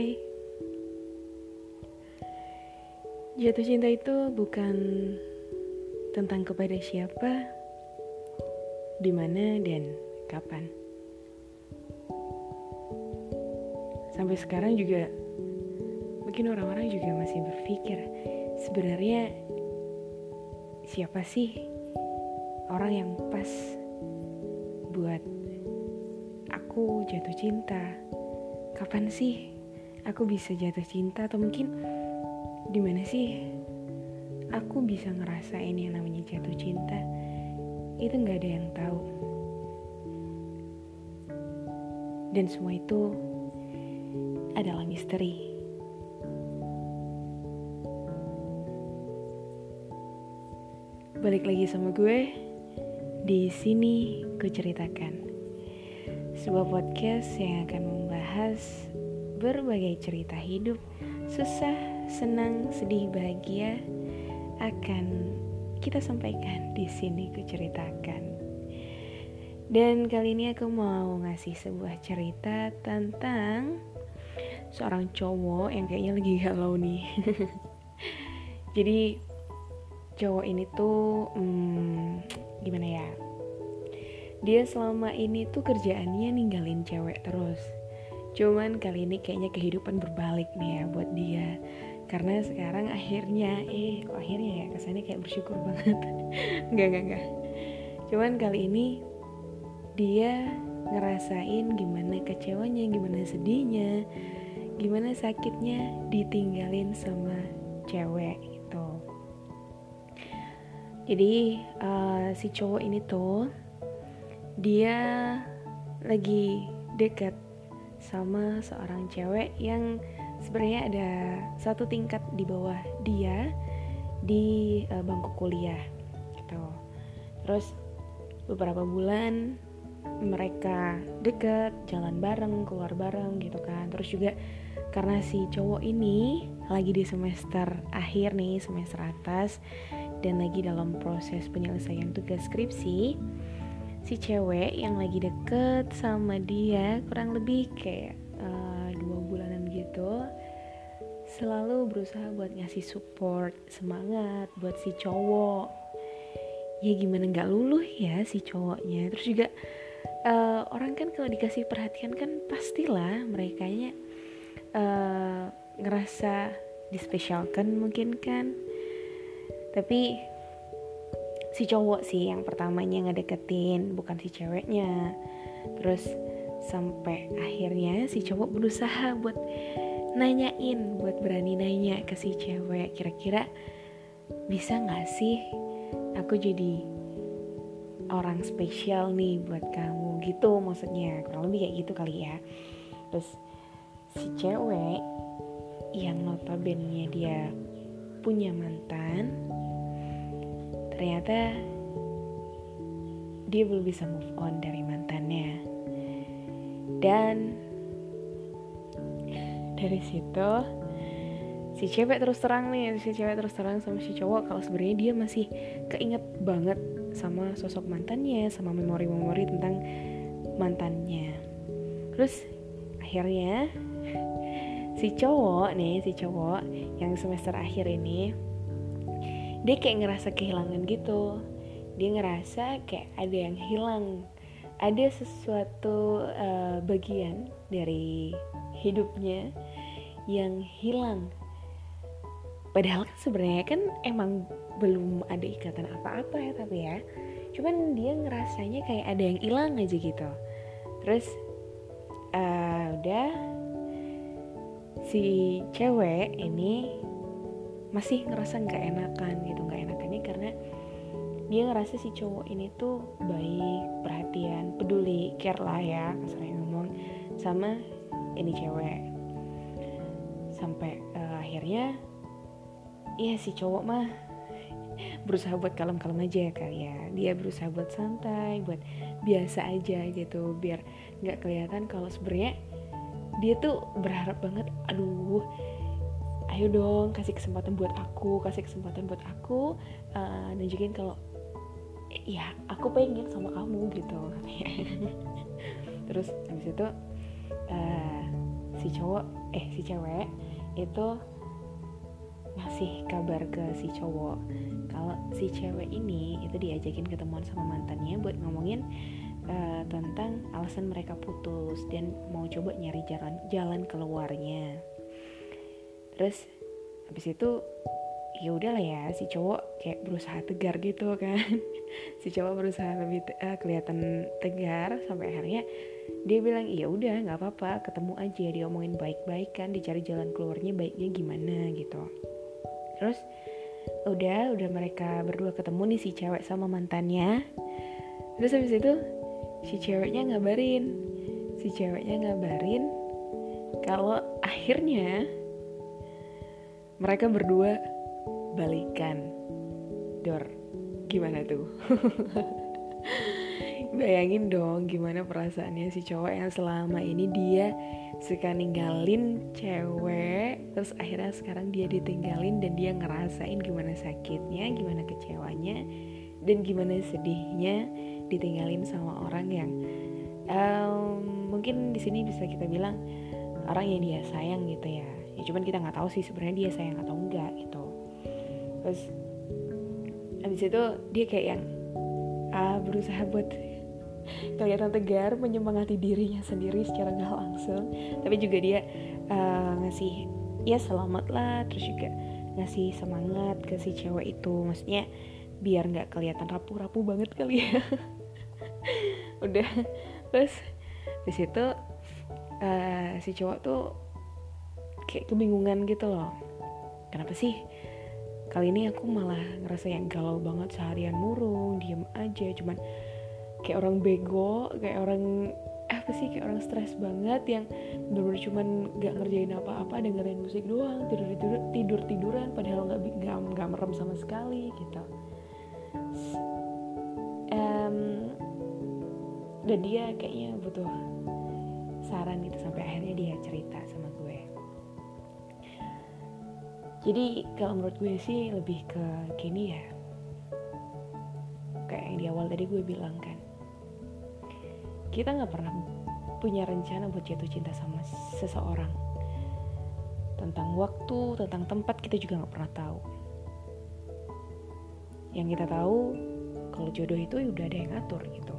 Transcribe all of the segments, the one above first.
Hai Jatuh cinta itu bukan tentang kepada siapa, di mana dan kapan. Sampai sekarang juga mungkin orang-orang juga masih berpikir sebenarnya siapa sih orang yang pas buat aku jatuh cinta? Kapan sih aku bisa jatuh cinta atau mungkin di mana sih aku bisa ngerasain yang namanya jatuh cinta? Itu nggak ada yang tahu. Dan semua itu adalah misteri. Balik lagi sama gue di sini ku ceritakan sebuah podcast yang akan membahas berbagai cerita hidup, susah, senang, sedih, bahagia akan kita sampaikan di sini ku ceritakan. Dan kali ini aku mau ngasih sebuah cerita tentang seorang cowok yang kayaknya lagi galau nih. Jadi cowok ini tuh hmm, gimana ya? Dia selama ini tuh kerjaannya ninggalin cewek terus. Cuman kali ini kayaknya kehidupan berbalik nih ya buat dia. Karena sekarang akhirnya, eh kok akhirnya ya kesannya kayak bersyukur banget. enggak, enggak, enggak. Cuman kali ini dia ngerasain gimana kecewanya, gimana sedihnya, gimana sakitnya ditinggalin sama cewek gitu. Jadi uh, si cowok ini tuh dia lagi dekat sama seorang cewek yang sebenarnya ada satu tingkat di bawah dia di uh, bangku kuliah gitu. Terus beberapa bulan mereka deket, jalan bareng, keluar bareng gitu kan. Terus juga karena si cowok ini lagi di semester akhir nih, semester atas dan lagi dalam proses penyelesaian tugas skripsi si cewek yang lagi deket sama dia kurang lebih kayak uh, dua bulanan gitu selalu berusaha buat ngasih support semangat buat si cowok. Ya gimana nggak luluh ya si cowoknya. Terus juga uh, orang kan kalau dikasih perhatian kan pastilah mereka nya uh, ngerasa dispesialkan mungkin kan. Tapi si cowok sih yang pertamanya ngedeketin bukan si ceweknya. Terus sampai akhirnya si cowok berusaha buat nanyain buat berani nanya ke si cewek kira-kira bisa nggak sih aku jadi orang spesial nih buat kamu? Gitu maksudnya kurang lebih kayak gitu kali ya. Terus si cewek yang notabene dia punya mantan ternyata dia belum bisa move on dari mantannya. Dan dari situ si cewek terus terang nih si cewek terus terang sama si cowok kalau sebenarnya dia masih keinget banget sama sosok mantannya sama memori-memori tentang mantannya. Terus akhirnya si cowok nih si cowok yang semester akhir ini dia kayak ngerasa kehilangan gitu. Dia ngerasa kayak ada yang hilang. Ada sesuatu uh, bagian dari hidupnya yang hilang. Padahal kan sebenarnya kan emang belum ada ikatan apa-apa ya tapi ya. Cuman dia ngerasanya kayak ada yang hilang aja gitu. Terus uh, udah si cewek ini masih ngerasa nggak enakan gitu nggak enakannya karena dia ngerasa si cowok ini tuh baik perhatian peduli care lah ya kasarnya ngomong sama ini cewek. Sampai uh, akhirnya iya si cowok mah berusaha buat kalem-kalem aja ya kali ya. Dia berusaha buat santai buat biasa aja gitu biar nggak kelihatan kalau sebenarnya dia tuh berharap banget aduh ayo dong kasih kesempatan buat aku kasih kesempatan buat aku uh, nunjukin kalau ya aku pengen sama kamu gitu. Terus habis itu uh, si cowok eh si cewek itu ngasih kabar ke si cowok kalau si cewek ini itu diajakin ketemuan sama mantannya buat ngomongin uh, tentang alasan mereka putus dan mau coba nyari jalan jalan keluarnya terus habis itu ya udahlah ya si cowok kayak berusaha tegar gitu kan. Si cowok berusaha lebih uh, kelihatan tegar sampai akhirnya dia bilang iya udah nggak apa-apa ketemu aja. Dia omongin baik-baik kan dicari jalan keluarnya baiknya gimana gitu. Terus udah udah mereka berdua ketemu nih si cewek sama mantannya. Terus habis itu si ceweknya ngabarin. Si ceweknya ngabarin kalau akhirnya mereka berdua balikan. Dor gimana tuh? Bayangin dong gimana perasaannya si cowok yang selama ini dia suka ninggalin cewek terus akhirnya sekarang dia ditinggalin dan dia ngerasain gimana sakitnya gimana kecewanya dan gimana sedihnya ditinggalin sama orang yang um, mungkin di sini bisa kita bilang orang yang dia sayang gitu ya ya cuman kita nggak tahu sih sebenarnya dia sayang atau enggak gitu. Terus habis itu dia kayak yang uh, berusaha buat kelihatan tegar menyemangati dirinya sendiri secara nggak langsung. Tapi juga dia uh, ngasih ya selamat lah. Terus juga ngasih semangat ke si cewek itu. Maksudnya biar nggak kelihatan rapuh-rapuh banget kali ya. Udah. Terus di situ uh, si cowok tuh kayak kebingungan gitu loh. Kenapa sih? Kali ini aku malah ngerasa yang galau banget seharian murung diem aja. Cuman kayak orang bego kayak orang apa sih kayak orang stres banget yang bener-bener cuman gak ngerjain apa-apa dengerin musik doang tidur tidur tidur tiduran padahal nggak nggak nggak merem sama sekali gitu. Um, dan dia kayaknya butuh saran gitu sampai akhirnya dia cerita sama jadi kalau menurut gue sih lebih ke gini ya. Kayak yang di awal tadi gue bilang kan. Kita nggak pernah punya rencana buat jatuh cinta sama seseorang. Tentang waktu tentang tempat kita juga nggak pernah tahu. Yang kita tahu kalau jodoh itu ya udah ada yang ngatur gitu.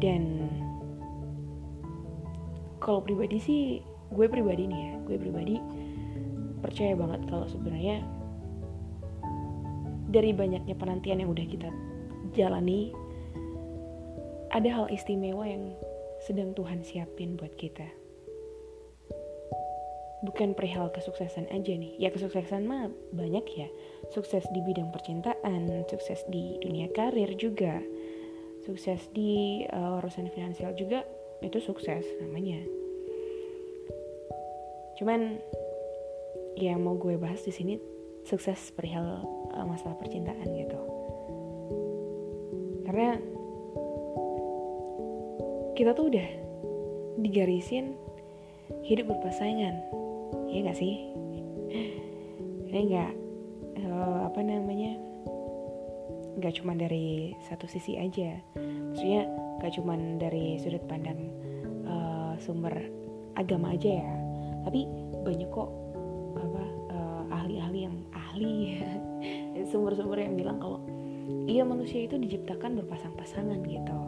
Dan kalau pribadi sih gue pribadi nih ya gue pribadi percaya banget kalau sebenarnya dari banyaknya penantian yang udah kita jalani ada hal istimewa yang sedang Tuhan siapin buat kita. Bukan perihal kesuksesan aja nih. Ya kesuksesan mah banyak ya. Sukses di bidang percintaan sukses di dunia karir juga. Sukses di uh, urusan finansial juga itu sukses namanya. Cuman yang mau gue bahas di sini sukses perihal uh, masalah percintaan gitu. Karena kita tuh udah digarisin hidup berpasangan ya gak sih? Ini nggak uh, apa namanya nggak cuma dari satu sisi aja. Maksudnya nggak cuma dari sudut pandang uh, sumber agama aja ya. Tapi banyak kok ahli-ahli yang ahli. Sumber-sumber yang bilang kalau iya manusia itu diciptakan berpasang-pasangan gitu.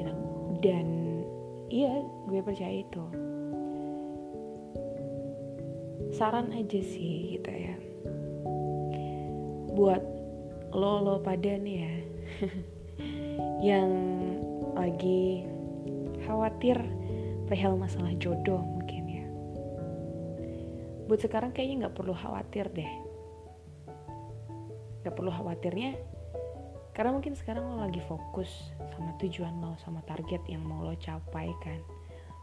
Dan dan iya gue percaya itu. Saran aja sih gitu ya. Buat lo lo pada nih ya yang lagi khawatir perihal masalah jodoh buat sekarang kayaknya nggak perlu khawatir deh. Nggak perlu khawatirnya karena mungkin sekarang lo lagi fokus sama tujuan lo sama target yang mau lo capai kan.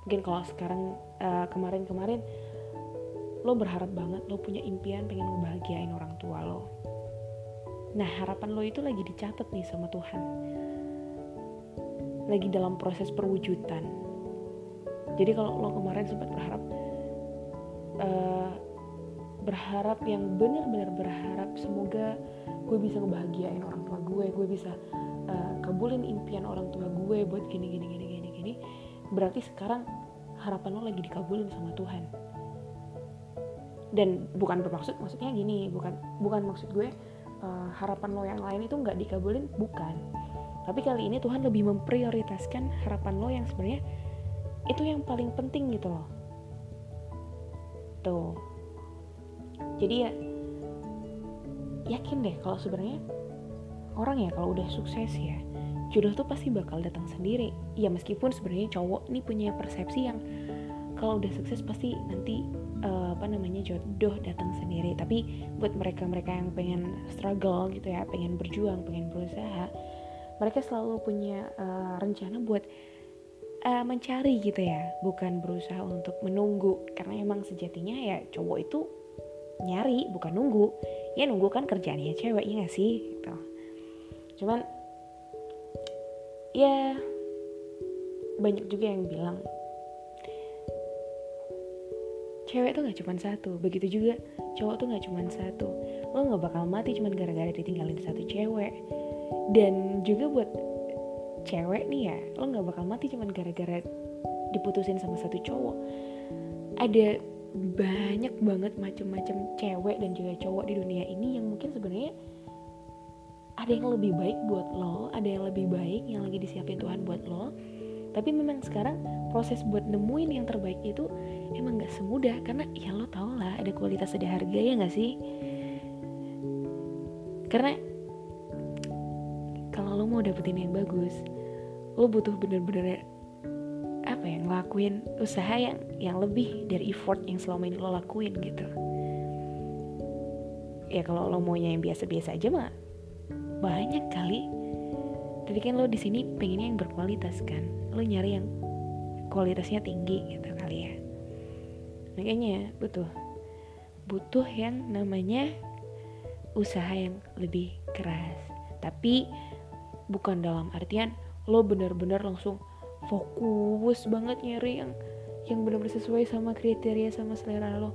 Mungkin kalau sekarang uh, kemarin-kemarin lo berharap banget lo punya impian pengen ngebahagiain orang tua lo. Nah harapan lo itu lagi dicatat nih sama Tuhan. Lagi dalam proses perwujudan. Jadi kalau lo kemarin sempat berharap uh, berharap yang benar-benar berharap semoga gue bisa ngebahagiain orang tua gue gue bisa uh, kabulin impian orang tua gue buat gini gini gini gini gini. Berarti sekarang harapan lo lagi dikabulin sama Tuhan. Dan bukan bermaksud maksudnya gini bukan bukan maksud gue uh, harapan lo yang lain itu nggak dikabulin bukan. Tapi kali ini Tuhan lebih memprioritaskan harapan lo yang sebenarnya itu yang paling penting gitu loh tuh jadi ya yakin deh kalau sebenarnya orang ya kalau udah sukses ya jodoh tuh pasti bakal datang sendiri. Ya meskipun sebenarnya cowok ini punya persepsi yang kalau udah sukses pasti nanti uh, apa namanya jodoh datang sendiri. Tapi buat mereka mereka yang pengen struggle gitu ya pengen berjuang pengen berusaha mereka selalu punya uh, rencana buat uh, mencari gitu ya bukan berusaha untuk menunggu. Karena emang sejatinya ya cowok itu nyari bukan nunggu. Ya nunggu kan kerjaannya cewek ya gak sih? Gitu. Cuman ya banyak juga yang bilang cewek tuh gak cuma satu. Begitu juga cowok tuh gak cuma satu. Lo gak bakal mati cuma gara-gara ditinggalin satu cewek. Dan juga buat cewek nih ya lo gak bakal mati cuma gara-gara diputusin sama satu cowok. Ada banyak banget macam-macam cewek dan juga cowok di dunia ini yang mungkin sebenarnya ada yang lebih baik buat lo ada yang lebih baik yang lagi disiapin Tuhan buat lo. Tapi memang sekarang proses buat nemuin yang terbaik itu emang gak semudah karena ya lo tau lah ada kualitas ada harga ya gak sih? Karena lo mau dapetin yang bagus lo butuh bener-bener apa ya ngelakuin usaha yang yang lebih dari effort yang selama ini lo lakuin gitu. Ya kalau lo maunya yang biasa-biasa aja mah banyak kali. Tapi kan lo di sini pengennya yang berkualitas kan. Lo nyari yang kualitasnya tinggi gitu kali ya. Makanya butuh butuh yang namanya usaha yang lebih keras. Tapi bukan dalam artian lo bener-bener langsung fokus banget nyari yang yang benar-benar sesuai sama kriteria sama selera lo.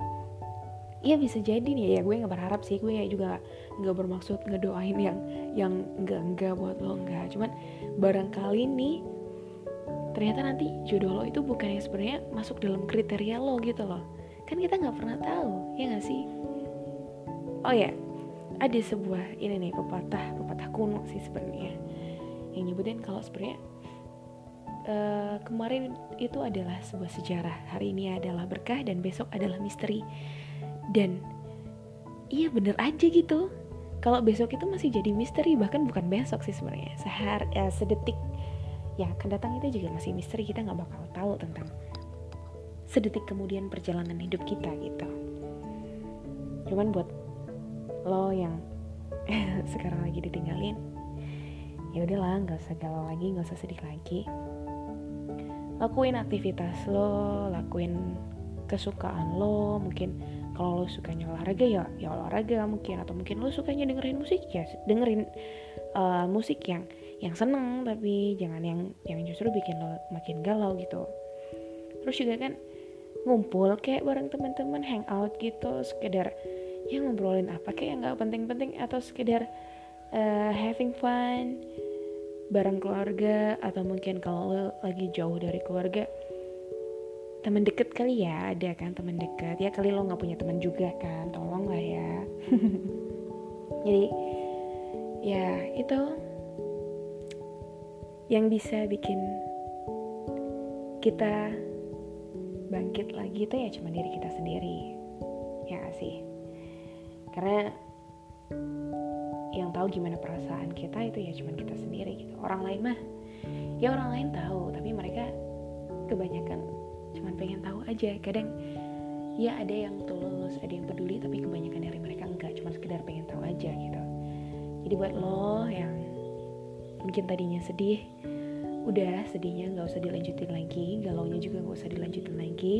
Iya bisa jadi nih. Ya gue nggak berharap sih. Gue juga nggak bermaksud ngedoain yang yang enggak enggak buat lo enggak. Cuman barangkali nih ternyata nanti jodoh lo itu bukan yang sebenarnya masuk dalam kriteria lo gitu loh. Kan kita nggak pernah tahu ya nggak sih? Oh ya ada sebuah ini nih pepatah pepatah kuno sih sebenarnya yang nyebutin kalau sebenarnya uh, kemarin itu adalah sebuah sejarah. Hari ini adalah berkah dan besok adalah misteri. Dan iya bener aja gitu. Kalau besok itu masih jadi misteri bahkan bukan besok sih sebenarnya. Sehar eh, sedetik. Yang akan datang itu juga masih misteri. Kita nggak bakal tahu tentang sedetik kemudian perjalanan hidup kita gitu. Cuman buat lo yang sekarang lagi ditinggalin ya udahlah nggak usah galau lagi nggak usah sedih lagi. Lakuin aktivitas lo lakuin kesukaan lo mungkin kalau lo sukanya olahraga ya ya olahraga mungkin. Atau mungkin lo sukanya dengerin musik ya dengerin uh, musik yang yang seneng tapi jangan yang yang justru bikin lo makin galau gitu. Terus juga kan ngumpul kayak bareng teman-teman hangout gitu sekedar ya ngobrolin apa kayak yang nggak penting-penting atau sekedar uh, having fun bareng keluarga atau mungkin kalau lo lagi jauh dari keluarga teman deket kali ya ada kan teman deket. Ya kali lo nggak punya teman juga kan tolong lah ya. Jadi ya itu yang bisa bikin kita bangkit lagi itu ya cuma diri kita sendiri. Ya sih? Karena yang tahu gimana perasaan kita itu ya cuma kita sendiri gitu. Orang lain mah ya orang lain tahu tapi mereka kebanyakan cuman pengen tahu aja. Kadang ya ada yang tulus ada yang peduli tapi kebanyakan dari mereka enggak cuma sekedar pengen tahu aja gitu. Jadi buat lo yang mungkin tadinya sedih udah sedihnya nggak usah dilanjutin lagi galaunya juga nggak usah dilanjutin lagi.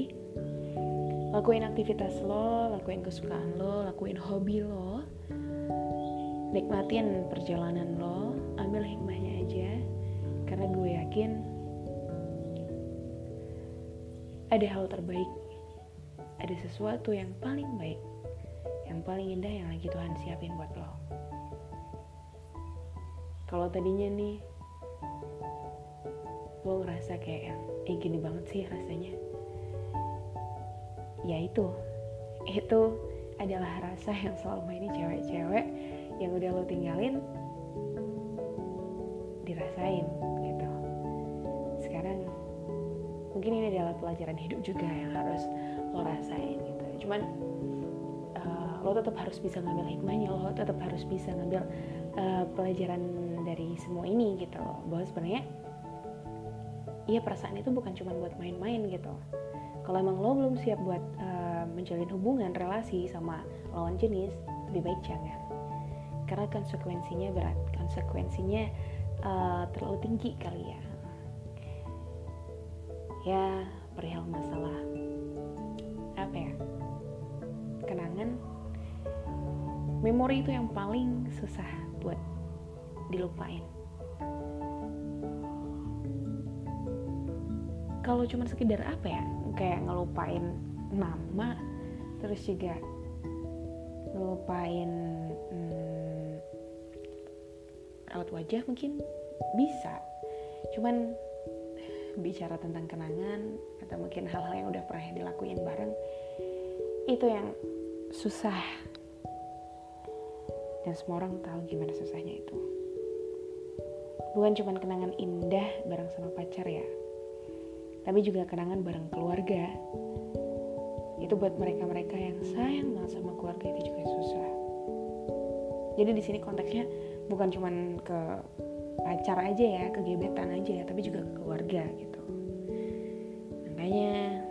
Lakuin aktivitas lo lakuin kesukaan lo lakuin hobi lo nikmatin perjalanan lo ambil hikmahnya aja. Karena gue yakin ada hal terbaik. Ada sesuatu yang paling baik yang paling indah yang lagi Tuhan siapin buat lo. Kalau tadinya nih lo ngerasa kayak yang eh gini banget sih rasanya. Ya itu. Itu adalah rasa yang selama ini cewek-cewek yang udah lo tinggalin dirasain gitu. Sekarang mungkin ini adalah pelajaran hidup juga yang harus lo rasain gitu. Cuman uh, lo tetap harus bisa ngambil hikmahnya lo tetap harus bisa ngambil uh, pelajaran dari semua ini gitu loh. Bahwa sebenarnya iya perasaan itu bukan cuma buat main-main gitu. Kalau emang lo belum siap buat uh, menjalin hubungan relasi sama lawan jenis lebih baik jangan karena konsekuensinya berat. Konsekuensinya uh, terlalu tinggi kali ya. Ya perihal masalah apa ya? Kenangan. Memori itu yang paling susah buat dilupain. Kalau cuma sekedar apa ya? Kayak ngelupain nama terus juga ngelupain raut wajah mungkin bisa. Cuman bicara tentang kenangan atau mungkin hal-hal yang udah pernah dilakuin bareng itu yang susah. Dan semua orang tahu gimana susahnya itu. Bukan cuma kenangan indah bareng sama pacar ya tapi juga kenangan bareng keluarga. Itu buat mereka-mereka yang sayang banget sama keluarga itu juga susah. Jadi di sini konteksnya bukan cuma ke pacar aja ya ke gebetan aja ya tapi juga ke keluarga gitu. Makanya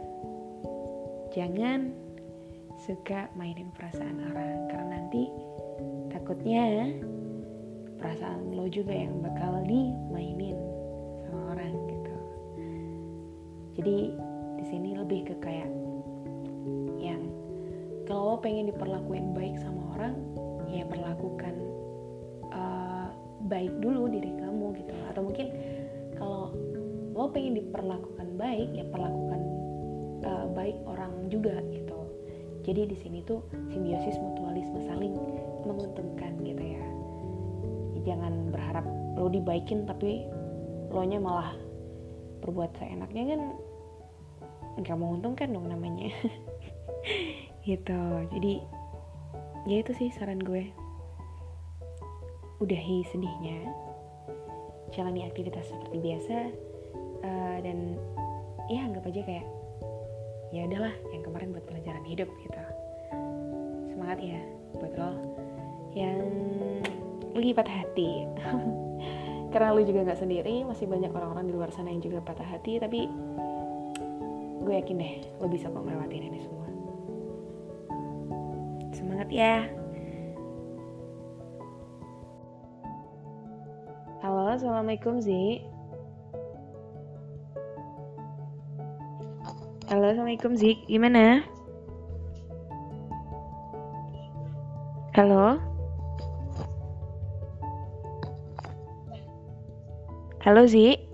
jangan suka mainin perasaan orang karena nanti takutnya perasaan lo juga yang bakal dimainin sama orang gitu. Jadi di sini lebih ke kayak yang kalau lo pengen diperlakuin baik sama orang ya perlakukan baik dulu diri kamu gitu. Atau mungkin kalau lo pengen diperlakukan baik ya perlakukan uh, baik orang juga gitu. Jadi di sini tuh simbiosis mutualisme saling menguntungkan gitu ya. Jangan berharap lo dibaikin tapi lo nya malah berbuat seenaknya kan nggak menguntungkan dong namanya. Gitu. Jadi ya itu sih saran gue udahi sedihnya jalani aktivitas seperti biasa uh, dan ya anggap aja kayak ya udahlah yang kemarin buat pelajaran hidup gitu. Semangat ya buat lo yang lagi patah hati. Karena lu juga nggak sendiri masih banyak orang-orang di luar sana yang juga patah hati tapi gue yakin deh lo bisa kok melewati ini semua. Semangat ya assalamualaikum Zi. Halo assalamualaikum Zi. Gimana? Halo? Halo Zi.